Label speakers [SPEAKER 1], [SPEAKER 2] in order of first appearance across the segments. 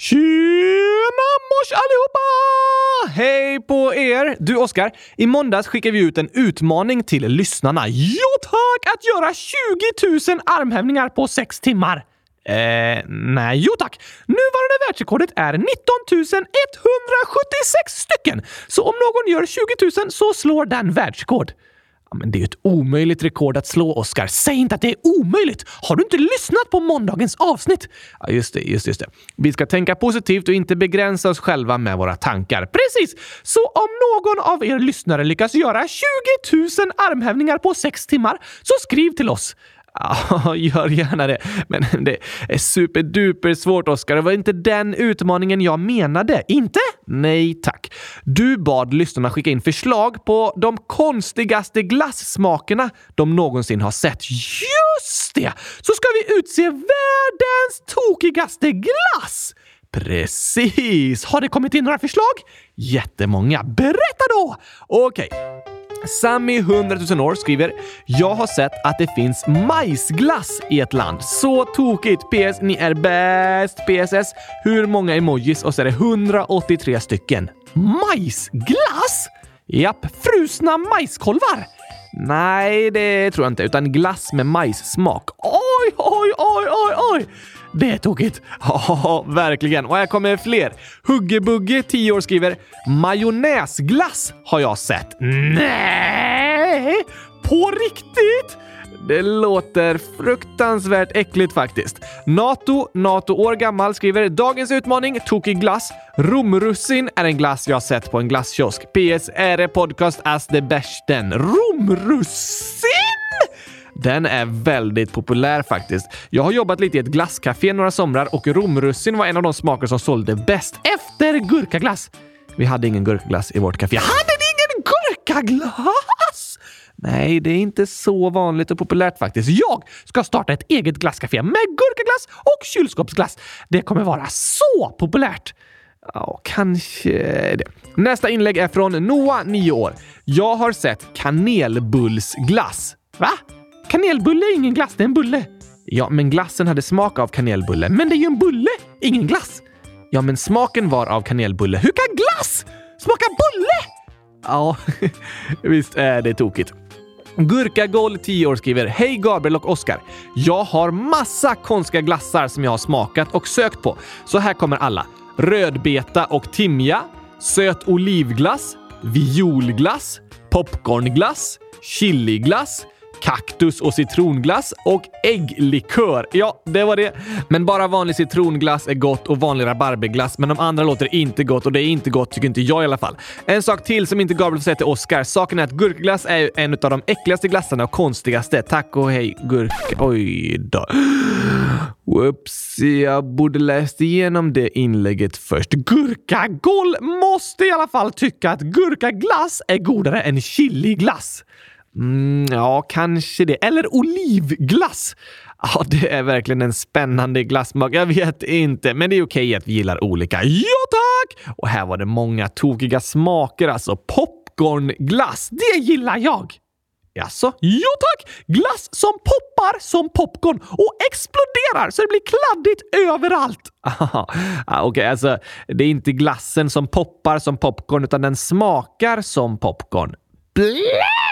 [SPEAKER 1] Tjena mors allihopa! Hej på er! Du Oskar, i måndags skickade vi ut en utmaning till lyssnarna. Jo tack! Att göra 20 000 armhävningar på 6 timmar. Eh, nej, jo tack. Nuvarande världsrekordet är 19 176 stycken. Så om någon gör 20 000 så slår den världsrekord. Men det är ju ett omöjligt rekord att slå, Oscar. Säg inte att det är omöjligt! Har du inte lyssnat på måndagens avsnitt? Ja, just det, just, just det. Vi ska tänka positivt och inte begränsa oss själva med våra tankar. Precis! Så om någon av er lyssnare lyckas göra 20 000 armhävningar på sex timmar, så skriv till oss. Ja, gör gärna det. Men det är superduper svårt, Oskar. Det var inte den utmaningen jag menade. Inte? Nej, tack. Du bad lyssnarna skicka in förslag på de konstigaste glassmakerna de någonsin har sett. Just det! Så ska vi utse världens tokigaste glass! Precis! Har det kommit in några förslag? Jättemånga. Berätta då! Okej. Sammy 100 000 år skriver “Jag har sett att det finns majsglass i ett land. Så tokigt! PS. Ni är bäst! PSS. Hur många emojis? Och så är det 183 stycken. Majsglass? Japp, frusna majskolvar? Nej, det tror jag inte, utan glass med majssmak. Oj, oj, oj, oj, oj! Det är tokigt. Ja, verkligen. Och här kommer fler. Huggebugge, 10 år, skriver “Majonnäsglass har jag sett”. Nej! På riktigt? Det låter fruktansvärt äckligt faktiskt. Nato, Nato år gammal, skriver “Dagens utmaning, tokig glass. Romrussin är en glass jag sett på en glasskiosk. PS. Är det podcast as the bästen? Romrussin? Den är väldigt populär faktiskt. Jag har jobbat lite i ett glasscafé några somrar och romrussin var en av de smaker som sålde bäst efter gurkaglass. Vi hade ingen gurkaglass i vårt café. Hade ni ingen gurkaglass? Nej, det är inte så vanligt och populärt faktiskt. Jag ska starta ett eget glasscafé med gurkaglass och kylskåpsglass. Det kommer vara så populärt. Ja, kanske det. Nästa inlägg är från Noah, 9 år. Jag har sett kanelbullsglass. Va? Kanelbulle är ingen glass, det är en bulle. Ja, men glassen hade smak av kanelbulle. Men det är ju en bulle, ingen glass. Ja, men smaken var av kanelbulle. Hur kan glass smaka bulle? Ja, visst är det tokigt. Gurkagol 10 år skriver Hej Gabriel och Oskar. Jag har massa konstiga glassar som jag har smakat och sökt på. Så här kommer alla. Rödbeta och timja, söt olivglass, violglass, popcornglass, chiliglass, kaktus och citronglass och ägglikör. Ja, det var det. Men bara vanlig citronglass är gott och vanlig rabarberglass, men de andra låter inte gott och det är inte gott tycker inte jag i alla fall. En sak till som inte Gabriel får säga till Oscar. Saken är att gurkglass är en av de äckligaste glassarna och konstigaste. Tack och hej gurka... Oj då. Whoops, jag borde läst igenom det inlägget först. Gurkagol måste i alla fall tycka att gurkaglass är godare än chiliglass. Mm, ja, kanske det. Eller olivglass. Ja, det är verkligen en spännande glassmak. Jag vet inte, men det är okej att vi gillar olika. Ja, tack! Och här var det många tokiga smaker, alltså. Popcornglass, det gillar jag! Jaså? Jo tack! Glass som poppar som popcorn och exploderar så det blir kladdigt överallt. Ah, ah, okej, okay, alltså det är inte glassen som poppar som popcorn utan den smakar som popcorn. Blä!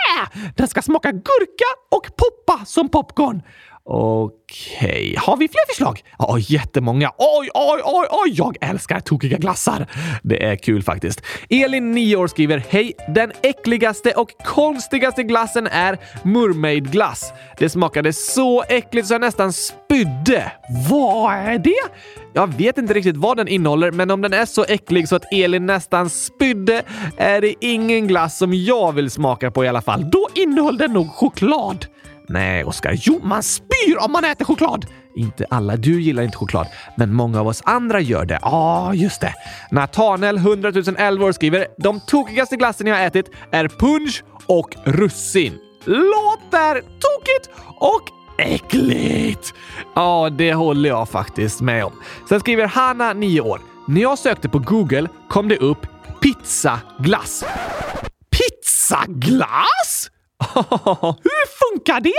[SPEAKER 1] Den ska smaka gurka och poppa som popcorn. Okej, okay. har vi fler förslag? Ja, jättemånga. Oj, oj, oj, oj! Jag älskar tokiga glassar. Det är kul faktiskt. Elin, 9 år, skriver Hej! Den äckligaste och konstigaste glassen är mermaidglass. Det smakade så äckligt så jag nästan spydde. Vad är det? Jag vet inte riktigt vad den innehåller, men om den är så äcklig så att Elin nästan spydde är det ingen glass som jag vill smaka på i alla fall. Då innehåller den nog choklad. Nej, Oskar. Jo, man spyr om man äter choklad! Inte alla. Du gillar inte choklad, men många av oss andra gör det. Ja, ah, just det. Natanel, 100 011 år, skriver “De tokigaste glassen jag har ätit är punch och russin. Låter tokigt och äckligt!” Ja, det håller jag faktiskt med om. Sen skriver Hanna, 9 år. “När jag sökte på Google kom det upp pizzaglass.” Pizzaglass? Hur funkar det?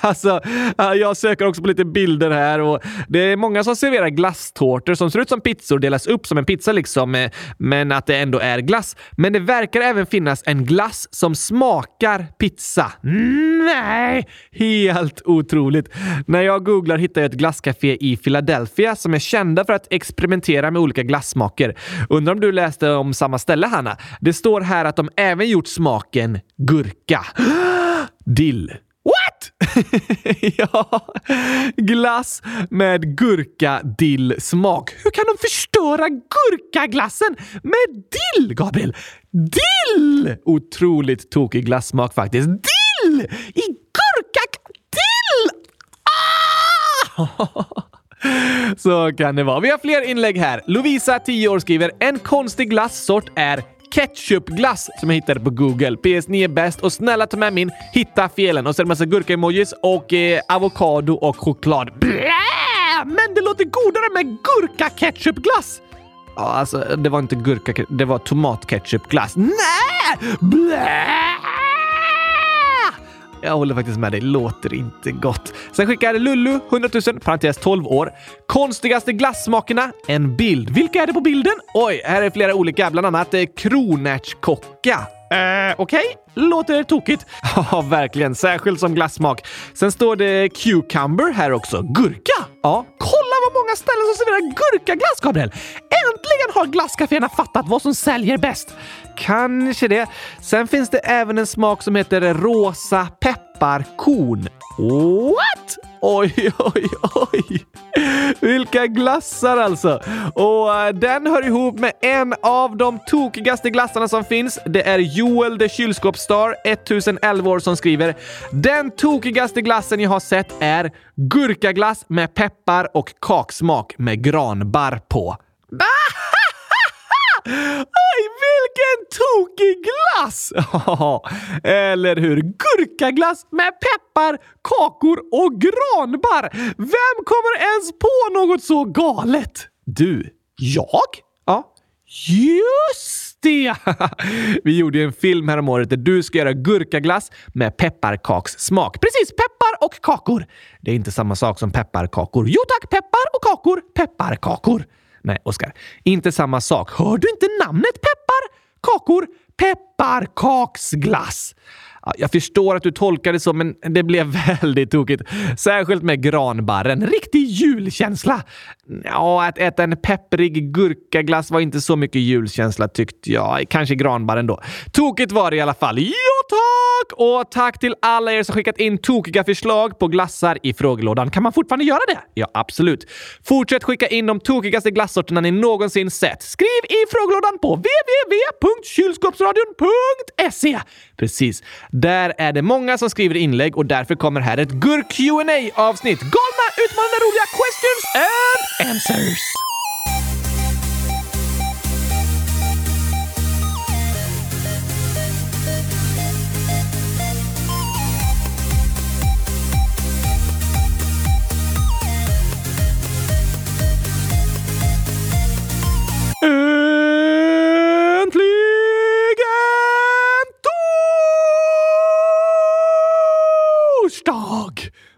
[SPEAKER 1] Alltså, eh, jag söker också på lite bilder här och det är många som serverar glasstårtor som ser ut som pizzor delas upp som en pizza liksom, eh, men att det ändå är glass. Men det verkar även finnas en glass som smakar pizza. Nej! Helt otroligt. När jag googlar hittar jag ett glasscafé i Philadelphia som är kända för att experimentera med olika glassmaker. Undrar om du läste om samma ställe, Hanna? Det står här att de även gjort smaken gurka. Dill. What? ja, glass med gurka-dill-smak. Hur kan de förstöra gurkaglassen med dill, Gabriel? Dill! Otroligt tokig glassmak faktiskt. Dill! I gurka... Dill! Ah! Så kan det vara. Vi har fler inlägg här. Lovisa, 10 år, skriver en konstig glassort är ketchupglass som jag hittade på Google. PS, ni är bäst och snälla ta med min hitta felen och så är det massa gurka-emojis och eh, avokado och choklad. Blä! Men det låter godare med gurka-ketchupglass! Ja, alltså det var inte gurka, det var tomatketchupglass. Nej! Blä! Jag håller faktiskt med dig. Låter inte gott. Sen skickar Lullu, 100 000, parentes 12 år. Konstigaste glassmakerna? En bild. Vilka är det på bilden? Oj, här är flera olika, bland annat eh, kronärtskocka. Eh, okej. Okay. Låter tokigt. Ja, verkligen. Särskilt som glassmak. Sen står det cucumber här också. Gurka! Ja, kolla vad många ställen som serverar gurkaglass, Gabriel! Äntligen har glasscaféerna fattat vad som säljer bäst. Kanske det. Sen finns det även en smak som heter rosa pepparkorn. What? Oj, oj, oj! Vilka glassar alltså! Och eh, den hör ihop med en av de tokigaste glassarna som finns. Det är Joel the kylskåpsstar, 1011 år, som skriver “Den tokigaste glassen jag har sett är gurkaglass med peppar och kaksmak med granbarr på.” Aj, vilken tokig glass! Eller hur? Gurkaglass med peppar, kakor och granbar! Vem kommer ens på något så galet? Du? Jag? Ja. Just det! Vi gjorde en film häromåret där du ska göra gurkaglass med pepparkakssmak. Precis, peppar och kakor. Det är inte samma sak som pepparkakor. Jo tack, peppar och kakor, pepparkakor. Nej, Oskar. Inte samma sak. Hör du inte namnet peppar? Kakor? Pepparkaksglass. Jag förstår att du tolkar det så, men det blev väldigt tokigt. Särskilt med granbarren. Riktig julkänsla. Ja, att äta en pepprig gurkaglass var inte så mycket julkänsla tyckte jag. Kanske granbar ändå. Tokigt var det i alla fall. Ja, tack! Och tack till alla er som skickat in tokiga förslag på glassar i frågelådan. Kan man fortfarande göra det? Ja, absolut. Fortsätt skicka in de tokigaste glassorterna ni någonsin sett. Skriv i frågelådan på www.kylskåpsradion.se. Precis. Där är det många som skriver inlägg och därför kommer här ett gurk qa avsnitt Galna, utmanande, roliga questions and answers. Uh.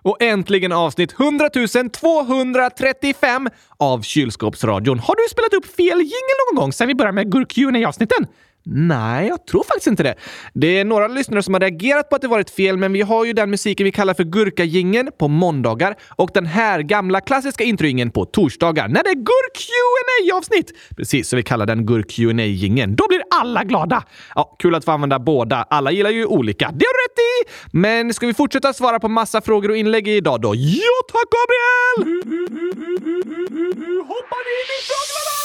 [SPEAKER 1] Och äntligen avsnitt 100 235 av Kylskåpsradion. Har du spelat upp fel jingel någon gång sen vi började med gurk avsnitten Nej, jag tror faktiskt inte det. Det är några lyssnare som har reagerat på att det varit fel, men vi har ju den musiken vi kallar för gurkagingen på måndagar och den här gamla klassiska introingen på torsdagar när det är gurk avsnitt Precis, så vi kallar den gurk gingen Då blir alla glada. Ja, kul att få använda båda. Alla gillar ju olika. Det har du rätt i! Men ska vi fortsätta svara på massa frågor och inlägg idag då? Ja tack, Gabriel! Hoppar in i frågelådan!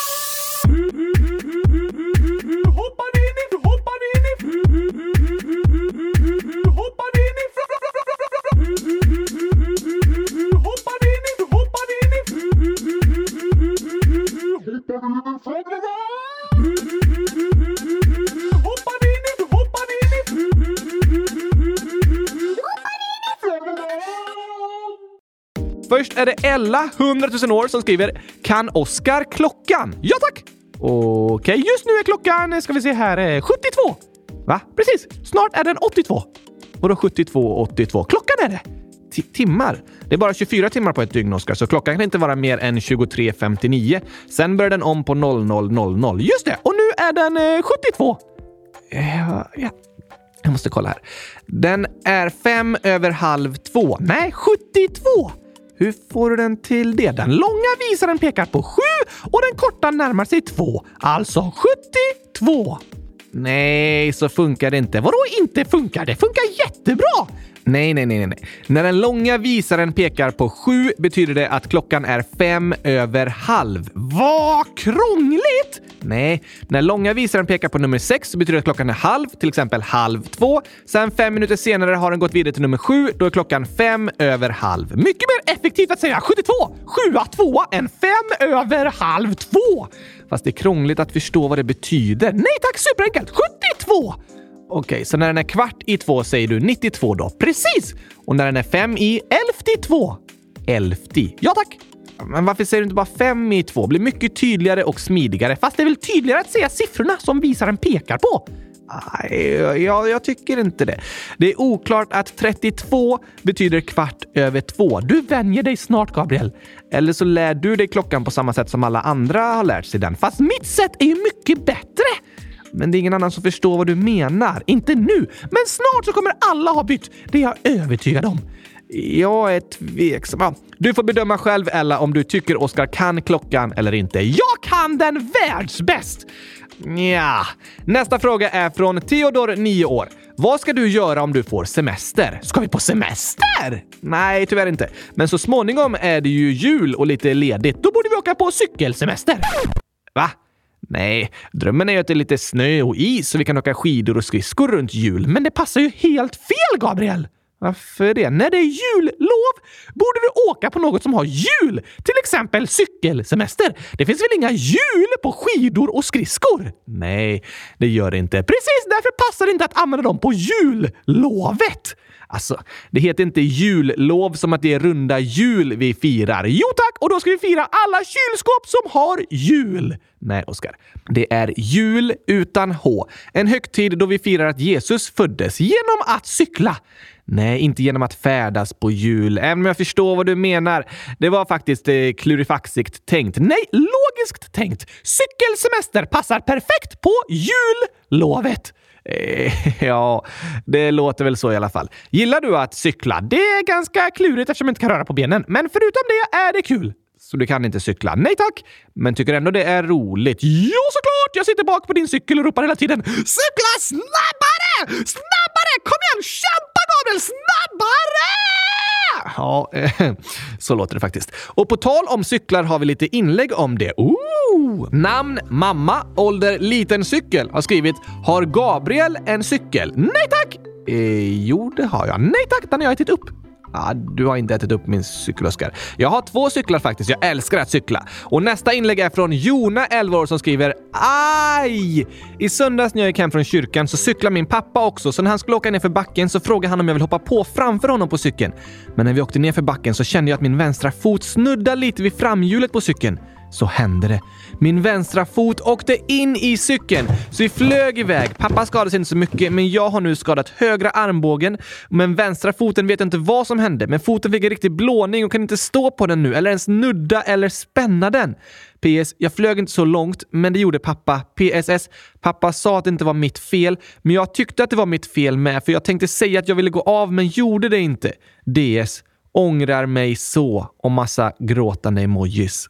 [SPEAKER 1] Först är det Ella, 100 000 år, som skriver “Kan Oskar klockan?” Ja tack! Okej, okay, just nu är klockan, ska vi se här, eh, 72. Va? Precis! Snart är den 82. Vadå 72 och 82? Klockan är det! T timmar? Det är bara 24 timmar på ett dygn, Oskar, så klockan kan inte vara mer än 23.59. Sen börjar den om på 00.00. Just det! Och nu är den eh, 72! Ja, eh, ja. Jag måste kolla här. Den är fem över halv två. Nej, 72! Hur får du den till det? Den långa visaren pekar på 7 och den korta närmar sig 2. Alltså 72. Nej, så funkar det inte. Vadå inte funkar? Det funkar jättebra! Nej, nej, nej, nej. När den långa visaren pekar på sju betyder det att klockan är fem över halv. Vad krångligt! Nej, när långa visaren pekar på nummer sex så betyder det att klockan är halv, till exempel halv två. Sen fem minuter senare har den gått vidare till nummer sju. Då är klockan fem över halv. Mycket mer effektivt att säga 72, sjua, tvåa än fem över halv två. Fast det är krångligt att förstå vad det betyder. Nej tack, superenkelt! 72! Okej, så när den är kvart i två säger du 92 då? Precis! Och när den är fem i elfti två? Elfti. Ja tack! Men varför säger du inte bara fem i två? blir mycket tydligare och smidigare. Fast det är väl tydligare att säga siffrorna som visaren pekar på? Nej, jag, jag tycker inte det. Det är oklart att 32 betyder kvart över två. Du vänjer dig snart, Gabriel. Eller så lär du dig klockan på samma sätt som alla andra har lärt sig den. Fast mitt sätt är ju mycket bättre! Men det är ingen annan som förstår vad du menar. Inte nu, men snart så kommer alla ha bytt. Det är jag övertygad om. Jag är tveksam. Du får bedöma själv, Ella, om du tycker Oskar kan klockan eller inte. Jag kan den världsbäst! Ja. Nästa fråga är från Theodor, 9 år. Vad ska du göra om du får semester? Ska vi på semester? Nej, tyvärr inte. Men så småningom är det ju jul och lite ledigt. Då borde vi åka på cykelsemester. Va? Nej, drömmen är ju att det är lite snö och is så vi kan åka skidor och skridskor runt jul. Men det passar ju helt fel, Gabriel! Varför det? När det är jullov borde du åka på något som har jul! Till exempel cykelsemester. Det finns väl inga hjul på skidor och skridskor? Nej, det gör det inte. Precis därför passar det inte att använda dem på jullovet! Alltså, det heter inte jullov som att det är runda jul vi firar. Jo tack! Och då ska vi fira alla kylskåp som har jul! Nej, Oskar. Det är jul utan H. En högtid då vi firar att Jesus föddes genom att cykla. Nej, inte genom att färdas på jul, även om jag förstår vad du menar. Det var faktiskt eh, klurifaxigt tänkt. Nej, logiskt tänkt. Cykelsemester passar perfekt på jullovet. Ja, det låter väl så i alla fall. Gillar du att cykla? Det är ganska klurigt eftersom jag inte kan röra på benen, men förutom det är det kul. Så du kan inte cykla? Nej tack! Men tycker ändå det är roligt? Ja, såklart! Jag sitter bak på din cykel och ropar hela tiden “Cykla snabbare! Snabbare! Kom igen! Kämpa Gabriel! Snabbare!” Ja, så låter det faktiskt. Och på tal om cyklar har vi lite inlägg om det. Ooh! Namn mamma, ålder liten cykel har skrivit “Har Gabriel en cykel?” Nej tack! Eh, jo, det har jag. Nej tack, den har jag ätit upp. Ah, du har inte ätit upp min cykel, Oskar. Jag har två cyklar faktiskt. Jag älskar att cykla. Och nästa inlägg är från Jona, 11 år, som skriver Aj! I söndags när jag gick hem från kyrkan så cyklade min pappa också, så när han skulle åka ner för backen så frågade han om jag vill hoppa på framför honom på cykeln. Men när vi åkte ner för backen så kände jag att min vänstra fot snuddade lite vid framhjulet på cykeln så hände det. Min vänstra fot åkte in i cykeln, så vi flög iväg. Pappa skadade sig inte så mycket, men jag har nu skadat högra armbågen. Men vänstra foten vet jag inte vad som hände, men foten fick en riktig blåning och kan inte stå på den nu, eller ens nudda eller spänna den. PS. Jag flög inte så långt, men det gjorde pappa. PSS. Pappa sa att det inte var mitt fel, men jag tyckte att det var mitt fel med, för jag tänkte säga att jag ville gå av, men gjorde det inte. DS. Ångrar mig så. Och massa gråtande emojis.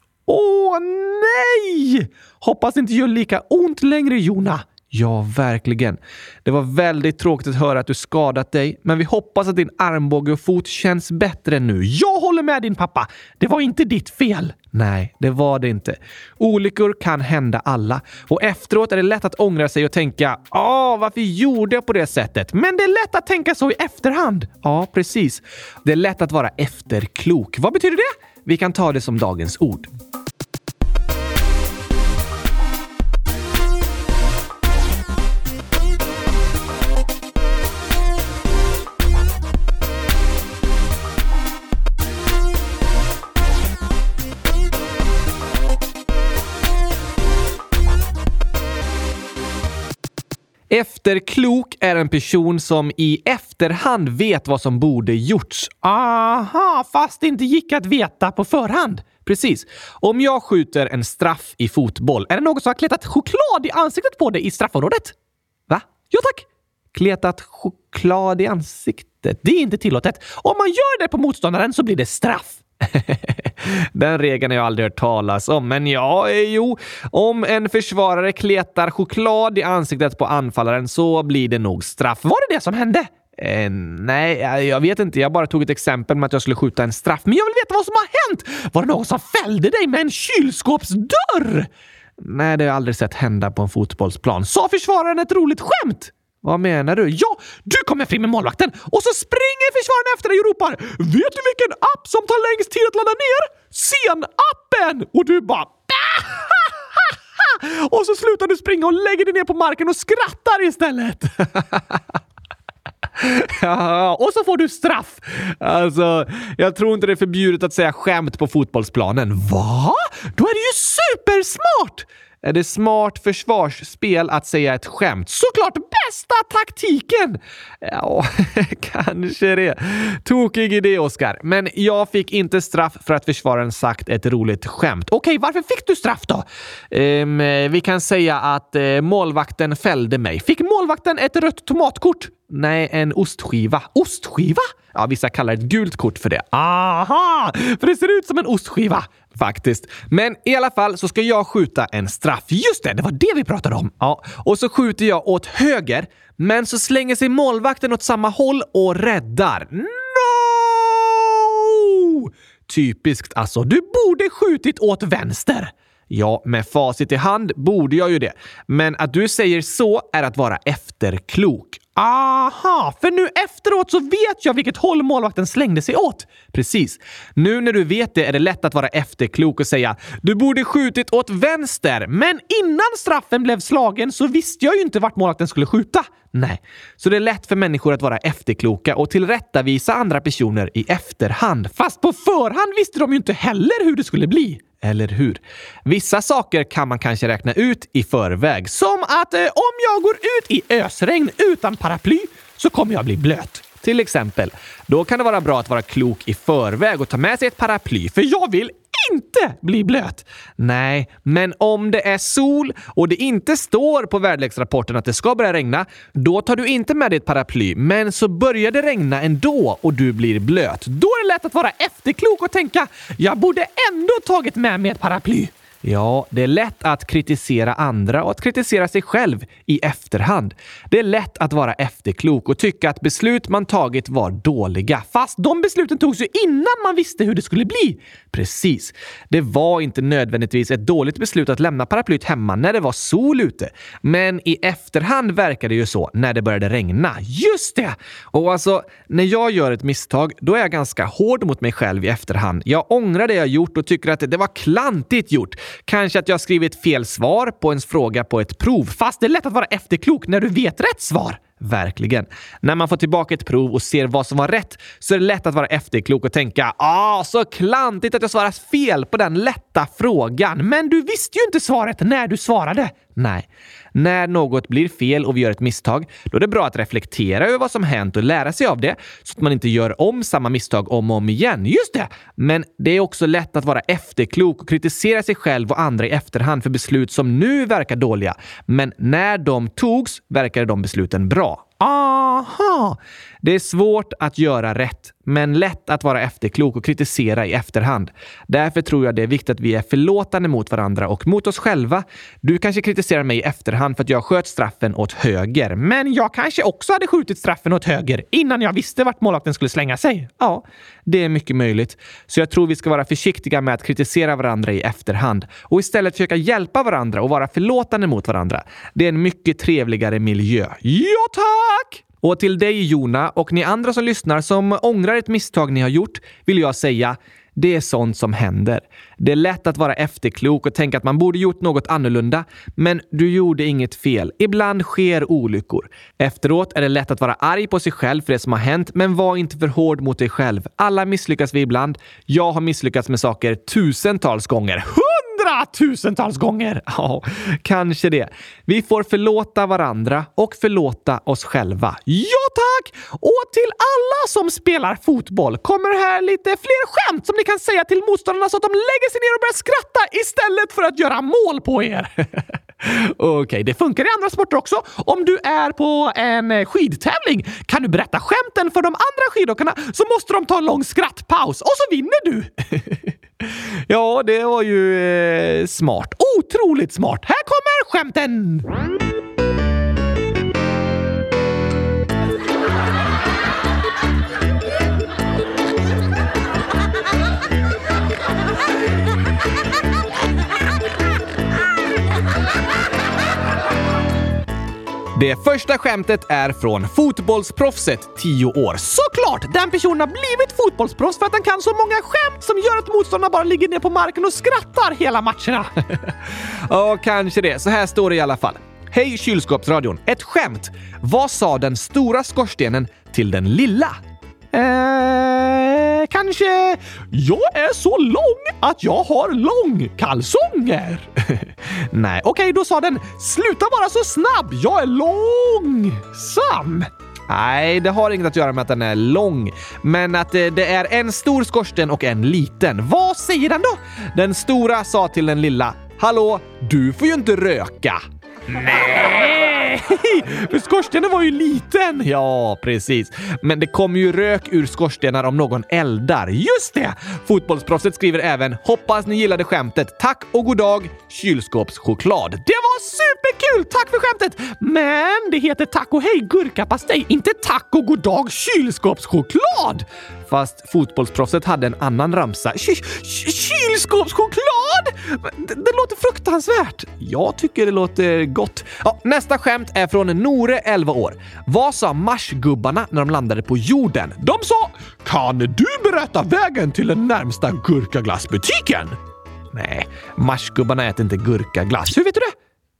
[SPEAKER 1] Hoppas det inte gör lika ont längre, Jona. Ja, verkligen. Det var väldigt tråkigt att höra att du skadat dig, men vi hoppas att din armbåge och fot känns bättre nu. Jag håller med din pappa! Det var inte ditt fel! Nej, det var det inte. Olyckor kan hända alla och efteråt är det lätt att ångra sig och tänka “Åh, varför gjorde jag på det sättet?” Men det är lätt att tänka så i efterhand. Ja, precis. Det är lätt att vara efterklok. Vad betyder det? Vi kan ta det som dagens ord. Efterklok är en person som i efterhand vet vad som borde gjorts. Aha, fast det inte gick att veta på förhand. Precis. Om jag skjuter en straff i fotboll, är det någon som har kletat choklad i ansiktet på dig i straffområdet? Va? Ja tack! Kletat choklad i ansiktet? Det är inte tillåtet. Om man gör det på motståndaren så blir det straff. Den regeln har jag aldrig hört talas om, men ja, eh, jo. Om en försvarare kletar choklad i ansiktet på anfallaren så blir det nog straff. Var det det som hände? Eh, nej, jag vet inte. Jag bara tog ett exempel med att jag skulle skjuta en straff. Men jag vill veta vad som har hänt! Var det någon som fällde dig med en kylskåpsdörr? Nej, det har jag aldrig sett hända på en fotbollsplan. Sa försvararen ett roligt skämt? Vad menar du? Ja, du kommer fri med målvakten och så springer försvararen efter dig och ropar “Vet du vilken app som tar längst tid att ladda ner? Sen-appen!” Och du bara och så slutar du springa och lägger dig ner på marken och skrattar istället. Ja, och så får du straff! Alltså, jag tror inte det är förbjudet att säga skämt på fotbollsplanen. Va? Då är det ju supersmart! Är det smart försvarsspel att säga ett skämt? Såklart bästa taktiken! Ja, kanske det. Tokig idé, Oskar. Men jag fick inte straff för att försvararen sagt ett roligt skämt. Okej, varför fick du straff då? Um, vi kan säga att uh, målvakten fällde mig. Fick målvakten ett rött tomatkort? Nej, en ostskiva. Ostskiva? Ja, vissa kallar ett gult kort för det. Aha! För det ser ut som en ostskiva. Faktiskt. Men i alla fall så ska jag skjuta en straff. Just det, det var det vi pratade om. Ja, och så skjuter jag åt höger, men så slänger sig målvakten åt samma håll och räddar. No! Typiskt alltså. Du borde skjutit åt vänster. Ja, med facit i hand borde jag ju det. Men att du säger så är att vara efterklok. Aha, för nu efteråt så vet jag vilket håll målvakten slängde sig åt. Precis. Nu när du vet det är det lätt att vara efterklok och säga “Du borde skjutit åt vänster”, men innan straffen blev slagen så visste jag ju inte vart målvakten skulle skjuta. Nej, så det är lätt för människor att vara efterkloka och tillrättavisa andra personer i efterhand. Fast på förhand visste de ju inte heller hur det skulle bli. Eller hur? Vissa saker kan man kanske räkna ut i förväg. Som att eh, om jag går ut i ösregn utan paraply så kommer jag bli blöt. Till exempel. Då kan det vara bra att vara klok i förväg och ta med sig ett paraply, för jag vill inte bli blöt. Nej, men om det är sol och det inte står på väderleksrapporten att det ska börja regna, då tar du inte med dig ett paraply. Men så börjar det regna ändå och du blir blöt. Då är det lätt att vara efterklok och tänka “jag borde ändå tagit med mig ett paraply”. Ja, det är lätt att kritisera andra och att kritisera sig själv i efterhand. Det är lätt att vara efterklok och tycka att beslut man tagit var dåliga, fast de besluten togs ju innan man visste hur det skulle bli. Precis. Det var inte nödvändigtvis ett dåligt beslut att lämna paraplyet hemma när det var sol ute. Men i efterhand verkar det ju så när det började regna. Just det! Och alltså, när jag gör ett misstag, då är jag ganska hård mot mig själv i efterhand. Jag ångrar det jag gjort och tycker att det var klantigt gjort. Kanske att jag skrivit fel svar på ens fråga på ett prov, fast det är lätt att vara efterklok när du vet rätt svar. Verkligen. När man får tillbaka ett prov och ser vad som var rätt så är det lätt att vara efterklok och tänka “Ah, så klantigt att jag svarat fel på den lätta frågan, men du visste ju inte svaret när du svarade”. Nej. När något blir fel och vi gör ett misstag, då är det bra att reflektera över vad som hänt och lära sig av det så att man inte gör om samma misstag om och om igen. Just det! Men det är också lätt att vara efterklok och kritisera sig själv och andra i efterhand för beslut som nu verkar dåliga. Men när de togs verkade de besluten bra. Aha! Det är svårt att göra rätt, men lätt att vara efterklok och kritisera i efterhand. Därför tror jag det är viktigt att vi är förlåtande mot varandra och mot oss själva. Du kanske kritiserar mig i efterhand för att jag sköt straffen åt höger, men jag kanske också hade skjutit straffen åt höger innan jag visste vart målvakten skulle slänga sig. Ja, det är mycket möjligt. Så jag tror vi ska vara försiktiga med att kritisera varandra i efterhand och istället försöka hjälpa varandra och vara förlåtande mot varandra. Det är en mycket trevligare miljö. Ja, tack! Och till dig Jona och ni andra som lyssnar som ångrar ett misstag ni har gjort vill jag säga det är sånt som händer. Det är lätt att vara efterklok och tänka att man borde gjort något annorlunda, men du gjorde inget fel. Ibland sker olyckor. Efteråt är det lätt att vara arg på sig själv för det som har hänt, men var inte för hård mot dig själv. Alla misslyckas vi ibland. Jag har misslyckats med saker tusentals gånger hundratusentals gånger. Ja, kanske det. Vi får förlåta varandra och förlåta oss själva. Ja, tack! Och till alla som spelar fotboll kommer här lite fler skämt som ni kan säga till motståndarna så att de lägger sig ner och börjar skratta istället för att göra mål på er. Okej, okay, det funkar i andra sporter också. Om du är på en eh, skidtävling kan du berätta skämten för de andra skidåkarna så måste de ta en lång skrattpaus och så vinner du. ja, det var ju eh, smart. Otroligt smart. Här kommer skämten! Det första skämtet är från fotbollsproffset 10 år. Såklart! Den personen har blivit fotbollsproffs för att han kan så många skämt som gör att motståndarna bara ligger ner på marken och skrattar hela matcherna. ja, kanske det. Så här står det i alla fall. Hej kylskåpsradion! Ett skämt. Vad sa den stora skorstenen till den lilla? Eh, kanske jag är så lång att jag har långkalsonger. Nej, okej, okay, då sa den sluta vara så snabb. Jag är långsam. Nej, det har inget att göra med att den är lång, men att eh, det är en stor skorsten och en liten. Vad säger den då? Den stora sa till den lilla Hallå, du får ju inte röka. Nej! För skorstenen var ju liten! Ja, precis. Men det kommer ju rök ur skorstenar om någon eldar. Just det! Fotbollsproffset skriver även “Hoppas ni gillade skämtet. Tack och god dag, kylskåpschoklad”. Det var superkul! Tack för skämtet! Men det heter tack och hej gurkapastej, inte tack och god dag kylskåpschoklad! Fast fotbollsproffset hade en annan ramsa. Kylskåpschoklad! Det, det låter fruktansvärt. Jag tycker det låter gott. Ja, nästa skämt är från Nore, 11 år. Vad sa Marsgubbarna när de landade på jorden? De sa “Kan du berätta vägen till den närmsta gurkaglassbutiken?” Nej, Marsgubbarna äter inte gurkaglass. Hur vet du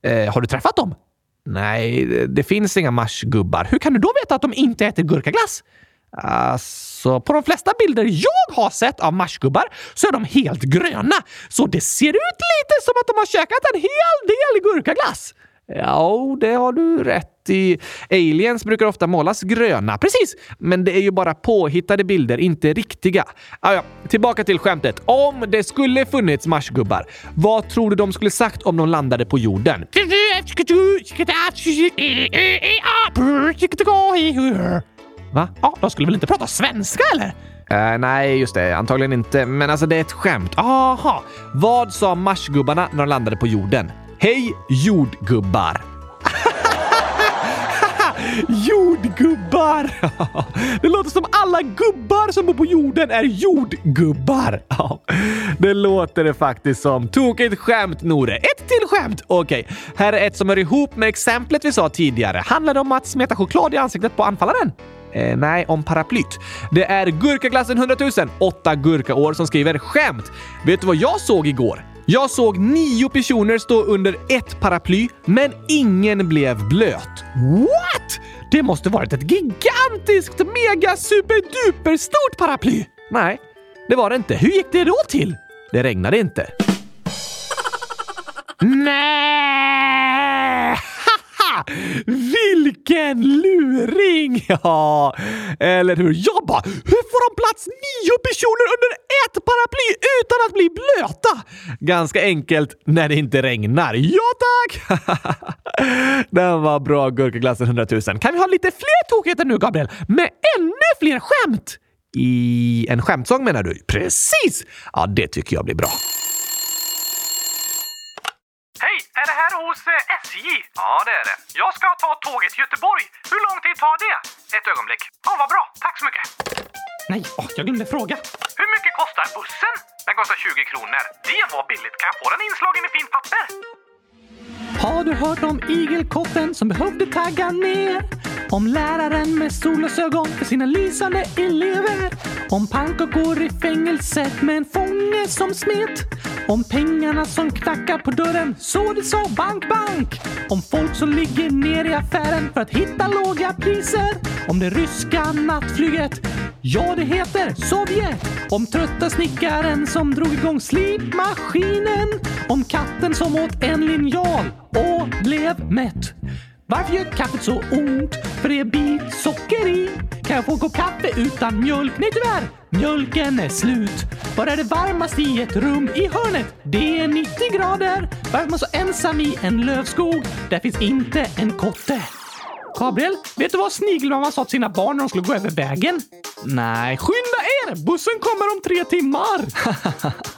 [SPEAKER 1] det? Eh, har du träffat dem? Nej, det finns inga marsgubbar. Hur kan du då veta att de inte äter gurkaglass? Alltså, på de flesta bilder jag har sett av marsgubbar så är de helt gröna. Så det ser ut lite som att de har käkat en hel del gurkaglass. Ja, det har du rätt i. Aliens brukar ofta målas gröna. Precis! Men det är ju bara påhittade bilder, inte riktiga. Ah, ja, tillbaka till skämtet. Om det skulle funnits marsgubbar, vad tror du de skulle sagt om de landade på jorden? Va? Ja, de skulle väl inte prata svenska eller? Uh, nej, just det. Antagligen inte. Men alltså, det är ett skämt. Aha! Vad sa marsgubbarna när de landade på jorden? Hej jordgubbar! Jordgubbar! Det låter som alla gubbar som bor på jorden är jordgubbar. Det låter det faktiskt som. Tokigt skämt, Nore. Ett till skämt! Okej, okay. här är ett som hör ihop med exemplet vi sa tidigare. Handlar det om att smeta choklad i ansiktet på anfallaren? Eh, nej, om paraplyt. Det är Gurkaglassen 100 000, åtta gurkaår, som skriver skämt. Vet du vad jag såg igår? Jag såg nio personer stå under ett paraply, men ingen blev blöt. What? Det måste varit ett gigantiskt, mega, superduper stort paraply! Nej, det var det inte. Hur gick det då till? Det regnade inte. Nej! Vilken luring! Ja, eller hur? Jag bara, hur får de plats nio personer under ett paraply utan att bli blöta? Ganska enkelt när det inte regnar. Ja tack! Den var bra, Gurkaglassen 100 000. Kan vi ha lite fler tokigheter nu, Gabriel? Med ännu fler skämt? I en skämtsång menar du? Precis! Ja, det tycker jag blir bra.
[SPEAKER 2] Är det här hos eh, SJ? Ja, det är det. Jag ska ta tåget till Göteborg. Hur lång tid tar det? Ett ögonblick. Ja, vad bra. Tack så mycket.
[SPEAKER 1] Nej, åh, jag glömde fråga.
[SPEAKER 2] Hur mycket kostar bussen? Den kostar 20 kronor. Det var billigt. Kan jag få den inslagen i fint papper?
[SPEAKER 3] Har du hört om igelkotten som behövde tagga ner? Om läraren med solglasögon för sina lysande elever. Om pannkakor i fängelset med en fånge som smet. Om pengarna som knackar på dörren så det sa bank, bank. Om folk som ligger ner i affären för att hitta låga priser. Om det ryska nattflyget Ja, det heter Sovjet. Om trötta snickaren som drog igång slipmaskinen. Om katten som åt en linjal och blev mätt. Varför gör kaffet så ont? För det är bit socker i. Kan jag få en kopp kaffe utan mjölk? Nej tyvärr, mjölken är slut. Var är det varmast i ett rum i hörnet? Det är 90 grader. Varför är man så ensam i en lövskog? Där finns inte en kotte. Gabriel, vet du vad snigelmamma sa till sina barn när de skulle gå över vägen? Nej, skynda er! Bussen kommer om tre timmar!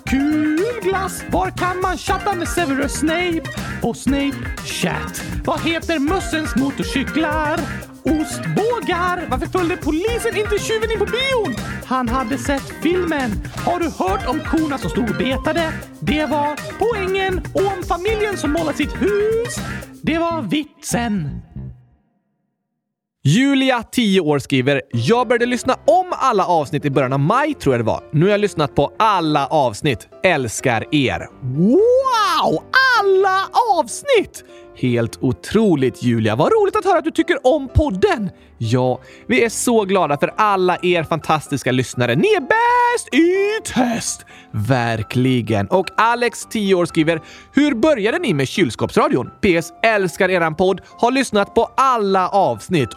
[SPEAKER 3] Kul glass! Var kan man chatta med Severus Snape? På Snape Chat. Vad heter mössens motorcyklar? Ostbågar! Varför följde polisen inte tjuven in på bion? Han hade sett filmen. Har du hört om korna som stod och betade? Det var poängen. Och om familjen som målat sitt hus? Det var vitsen.
[SPEAKER 1] Julia, 10 år, skriver “Jag började lyssna om alla avsnitt i början av maj, tror jag det var. Nu har jag lyssnat på alla avsnitt. Älskar er!” Wow! Alla avsnitt! Helt otroligt Julia! Vad roligt att höra att du tycker om podden! Ja, vi är så glada för alla er fantastiska lyssnare. Ni är bäst i test! Verkligen. Och Alex, 10 år, skriver “Hur började ni med kylskåpsradion? PS. Älskar eran podd. Har lyssnat på alla avsnitt.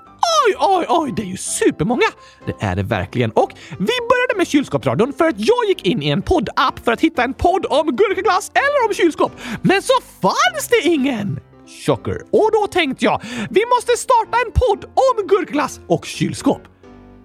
[SPEAKER 1] Oj, oj, oj, det är ju supermånga! Det är det verkligen. Och vi började med kylskåpsradion för att jag gick in i en poddapp för att hitta en podd om gurkaglass eller om kylskåp. Men så fanns det ingen! Chocker. Och då tänkte jag, vi måste starta en podd om gurkglass och kylskåp.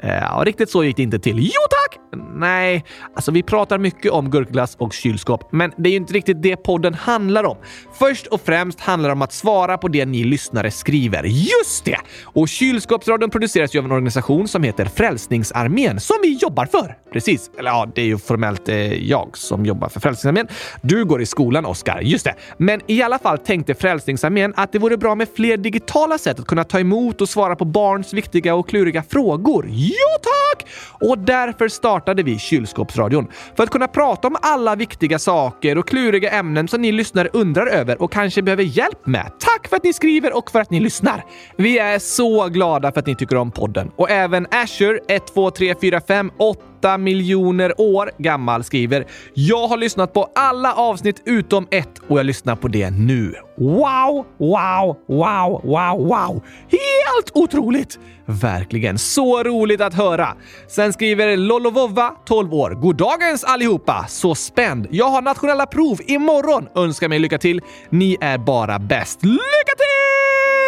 [SPEAKER 1] Eh, ja, riktigt så gick det inte till. Jo tack! Nej, alltså vi pratar mycket om gurkglass och kylskåp, men det är ju inte riktigt det podden handlar om. Först och främst handlar det om att svara på det ni lyssnare skriver. Just det! Och Kylskåpsradion produceras ju av en organisation som heter Frälsningsarmén som vi jobbar för. Precis. Eller ja, det är ju formellt eh, jag som jobbar för Frälsningsarmén. Du går i skolan, Oskar. Just det. Men i alla fall tänkte Frälsningsarmén att det vore bra med fler digitala sätt att kunna ta emot och svara på barns viktiga och kluriga frågor. Ja, tack! Och därför startade vi Kylskåpsradion. För att kunna prata om alla viktiga saker och kluriga ämnen som ni lyssnare undrar över och kanske behöver hjälp med. Tack för att ni skriver och för att ni lyssnar. Vi är så glada för att ni tycker om podden. Och även Asher, 123458 8 miljoner år gammal skriver “Jag har lyssnat på alla avsnitt utom ett och jag lyssnar på det nu. Wow, wow, wow, wow, wow! Helt otroligt! Verkligen så roligt att höra. Sen skriver Lolovova, 12 år. Goddagens allihopa! Så spänd. Jag har nationella prov imorgon. Önskar mig lycka till. Ni är bara bäst. Lycka till!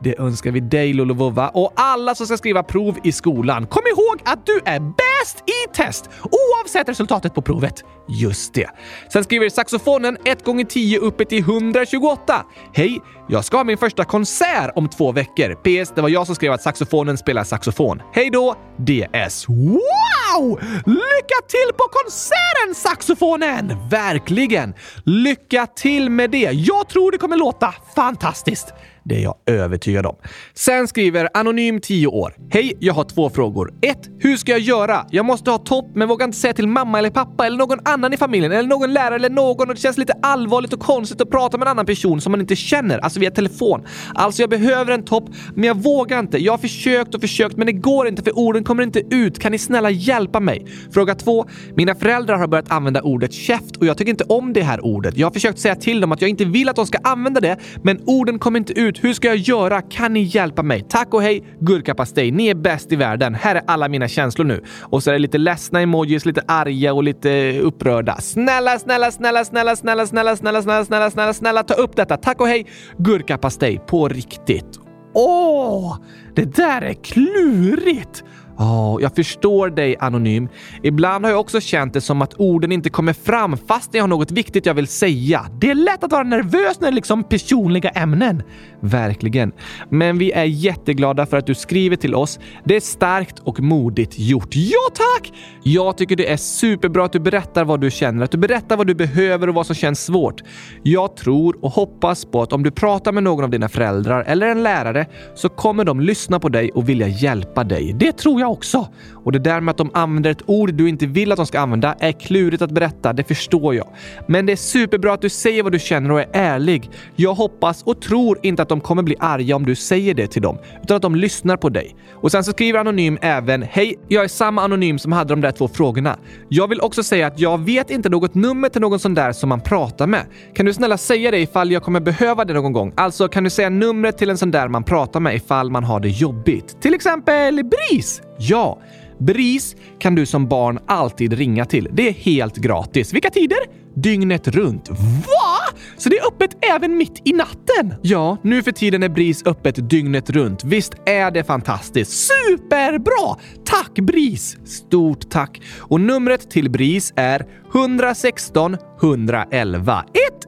[SPEAKER 1] Det önskar vi dig Lollovova och alla som ska skriva prov i skolan. Kom ihåg att du är bäst i test oavsett resultatet på provet. Just det. Sen skriver saxofonen 1 gånger 10 uppe till 128. Hej! Jag ska ha min första konsert om två veckor. PS. Det var jag som skrev att saxofonen spelar saxofon. Hej då! DS. Wow! Lycka till på konserten saxofonen! Verkligen! Lycka till med det! Jag tror det kommer låta fantastiskt. Det är jag övertygad om. Sen skriver Anonym 10 år. Hej, jag har två frågor. 1. Hur ska jag göra? Jag måste ha topp men vågar inte säga till mamma eller pappa eller någon annan i familjen eller någon lärare eller någon och det känns lite allvarligt och konstigt att prata med en annan person som man inte känner, alltså via telefon. Alltså jag behöver en topp men jag vågar inte. Jag har försökt och försökt men det går inte för orden kommer inte ut. Kan ni snälla hjälpa mig? Fråga 2. Mina föräldrar har börjat använda ordet käft och jag tycker inte om det här ordet. Jag har försökt säga till dem att jag inte vill att de ska använda det men orden kommer inte ut. Hur ska jag göra? Kan ni hjälpa mig? Tack och hej gurkapastej. Ni är bäst i världen. Här är alla mina känslor nu. Och så är det lite ledsna emojis, lite arga och lite upprörda. Snälla, snälla, snälla, snälla, snälla, snälla, snälla, snälla, snälla, snälla, snälla, ta upp detta. Tack och hej gurkapastej på riktigt. Åh, det där är klurigt! Ja, oh, jag förstår dig Anonym. Ibland har jag också känt det som att orden inte kommer fram fast jag har något viktigt jag vill säga. Det är lätt att vara nervös när det är liksom personliga ämnen. Verkligen. Men vi är jätteglada för att du skriver till oss. Det är starkt och modigt gjort. Ja, tack! Jag tycker det är superbra att du berättar vad du känner, att du berättar vad du behöver och vad som känns svårt. Jag tror och hoppas på att om du pratar med någon av dina föräldrar eller en lärare så kommer de lyssna på dig och vilja hjälpa dig. Det tror jag också. Och det där med att de använder ett ord du inte vill att de ska använda är klurigt att berätta, det förstår jag. Men det är superbra att du säger vad du känner och är ärlig. Jag hoppas och tror inte att de kommer bli arga om du säger det till dem, utan att de lyssnar på dig. Och sen så skriver Anonym även “Hej, jag är samma Anonym som hade de där två frågorna. Jag vill också säga att jag vet inte något nummer till någon sån där som man pratar med. Kan du snälla säga det ifall jag kommer behöva det någon gång? Alltså, kan du säga numret till en sån där man pratar med ifall man har det jobbigt? Till exempel BRIS? Ja. BRIS kan du som barn alltid ringa till. Det är helt gratis. Vilka tider? Dygnet runt. Va? Så det är öppet även mitt i natten? Ja, nu för tiden är BRIS öppet dygnet runt. Visst är det fantastiskt? Superbra! Tack BRIS! Stort tack! Och numret till BRIS är 116 111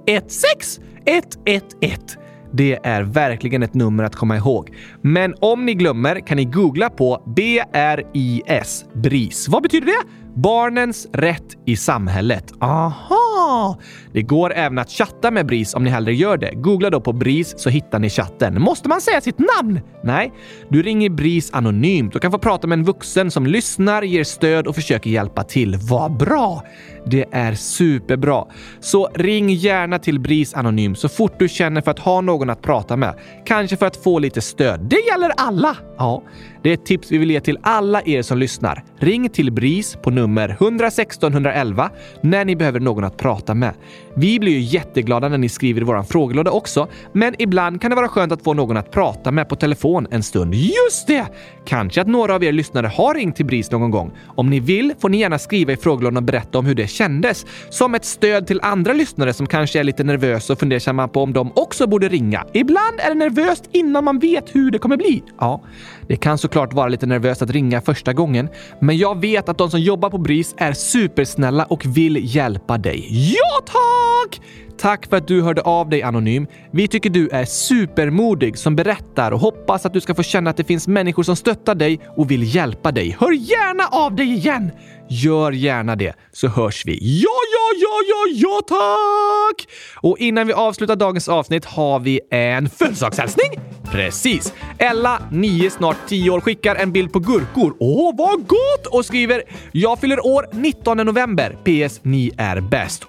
[SPEAKER 1] 116 111. Det är verkligen ett nummer att komma ihåg. Men om ni glömmer kan ni googla på BRIS, BRIS. Vad betyder det? Barnens rätt i samhället. Aha! Det går även att chatta med BRIS om ni hellre gör det. Googla då på BRIS så hittar ni chatten. Måste man säga sitt namn? Nej, du ringer BRIS anonymt och kan få prata med en vuxen som lyssnar, ger stöd och försöker hjälpa till. Vad bra! Det är superbra. Så ring gärna till BRIS anonym så fort du känner för att ha någon att prata med. Kanske för att få lite stöd. Det gäller alla! Ja, det är ett tips vi vill ge till alla er som lyssnar. Ring till BRIS på nummer 116 111 när ni behöver någon att prata med. Vi blir ju jätteglada när ni skriver i vår frågelåda också, men ibland kan det vara skönt att få någon att prata med på telefon en stund. Just det! Kanske att några av er lyssnare har ringt till BRIS någon gång. Om ni vill får ni gärna skriva i frågelådan och berätta om hur det kändes. Som ett stöd till andra lyssnare som kanske är lite nervösa och fundersamma på om de också borde ringa. Ibland är det nervöst innan man vet hur det kommer bli. Ja, det kan såklart vara lite nervöst att ringa första gången, men jag vet att de som jobbar på BRIS är supersnälla och vill hjälpa dig. Ja, tack! Tack för att du hörde av dig Anonym. Vi tycker du är supermodig som berättar och hoppas att du ska få känna att det finns människor som stöttar dig och vill hjälpa dig. Hör gärna av dig igen! Gör gärna det, så hörs vi. Ja, ja, ja, ja, ja, tack! Och innan vi avslutar dagens avsnitt har vi en födelsedagshälsning. Precis! Ella, 9, snart 10 år, skickar en bild på gurkor. Åh, vad gott! Och skriver “Jag fyller år 19 november. PS. Ni är bäst.”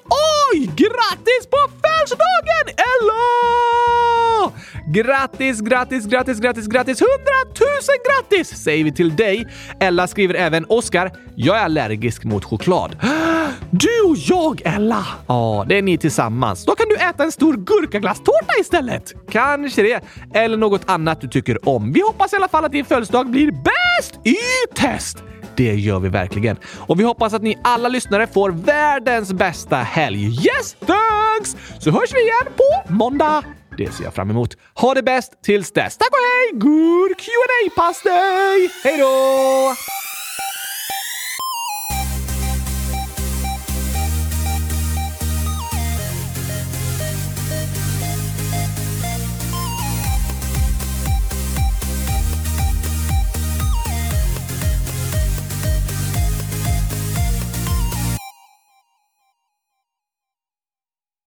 [SPEAKER 1] Oj! Grattis på födelsedagen, Ella! Grattis, grattis, grattis, grattis, grattis! Hundratusen grattis säger vi till dig! Ella skriver även “Oskar, jag är allergisk mot choklad.” Du och jag, Ella! Ja, det är ni tillsammans. Då kan du äta en stor gurkaglasstårta istället. Kanske det. Eller något annat du tycker om. Vi hoppas i alla fall att din födelsedag blir bäst i test! Det gör vi verkligen. Och vi hoppas att ni alla lyssnare får världens bästa helg. Yes, thanks! Så hörs vi igen på måndag. Det ser jag fram emot. Ha det bäst tills dess. Tack och hej! God Q&A-pastej! Hej då!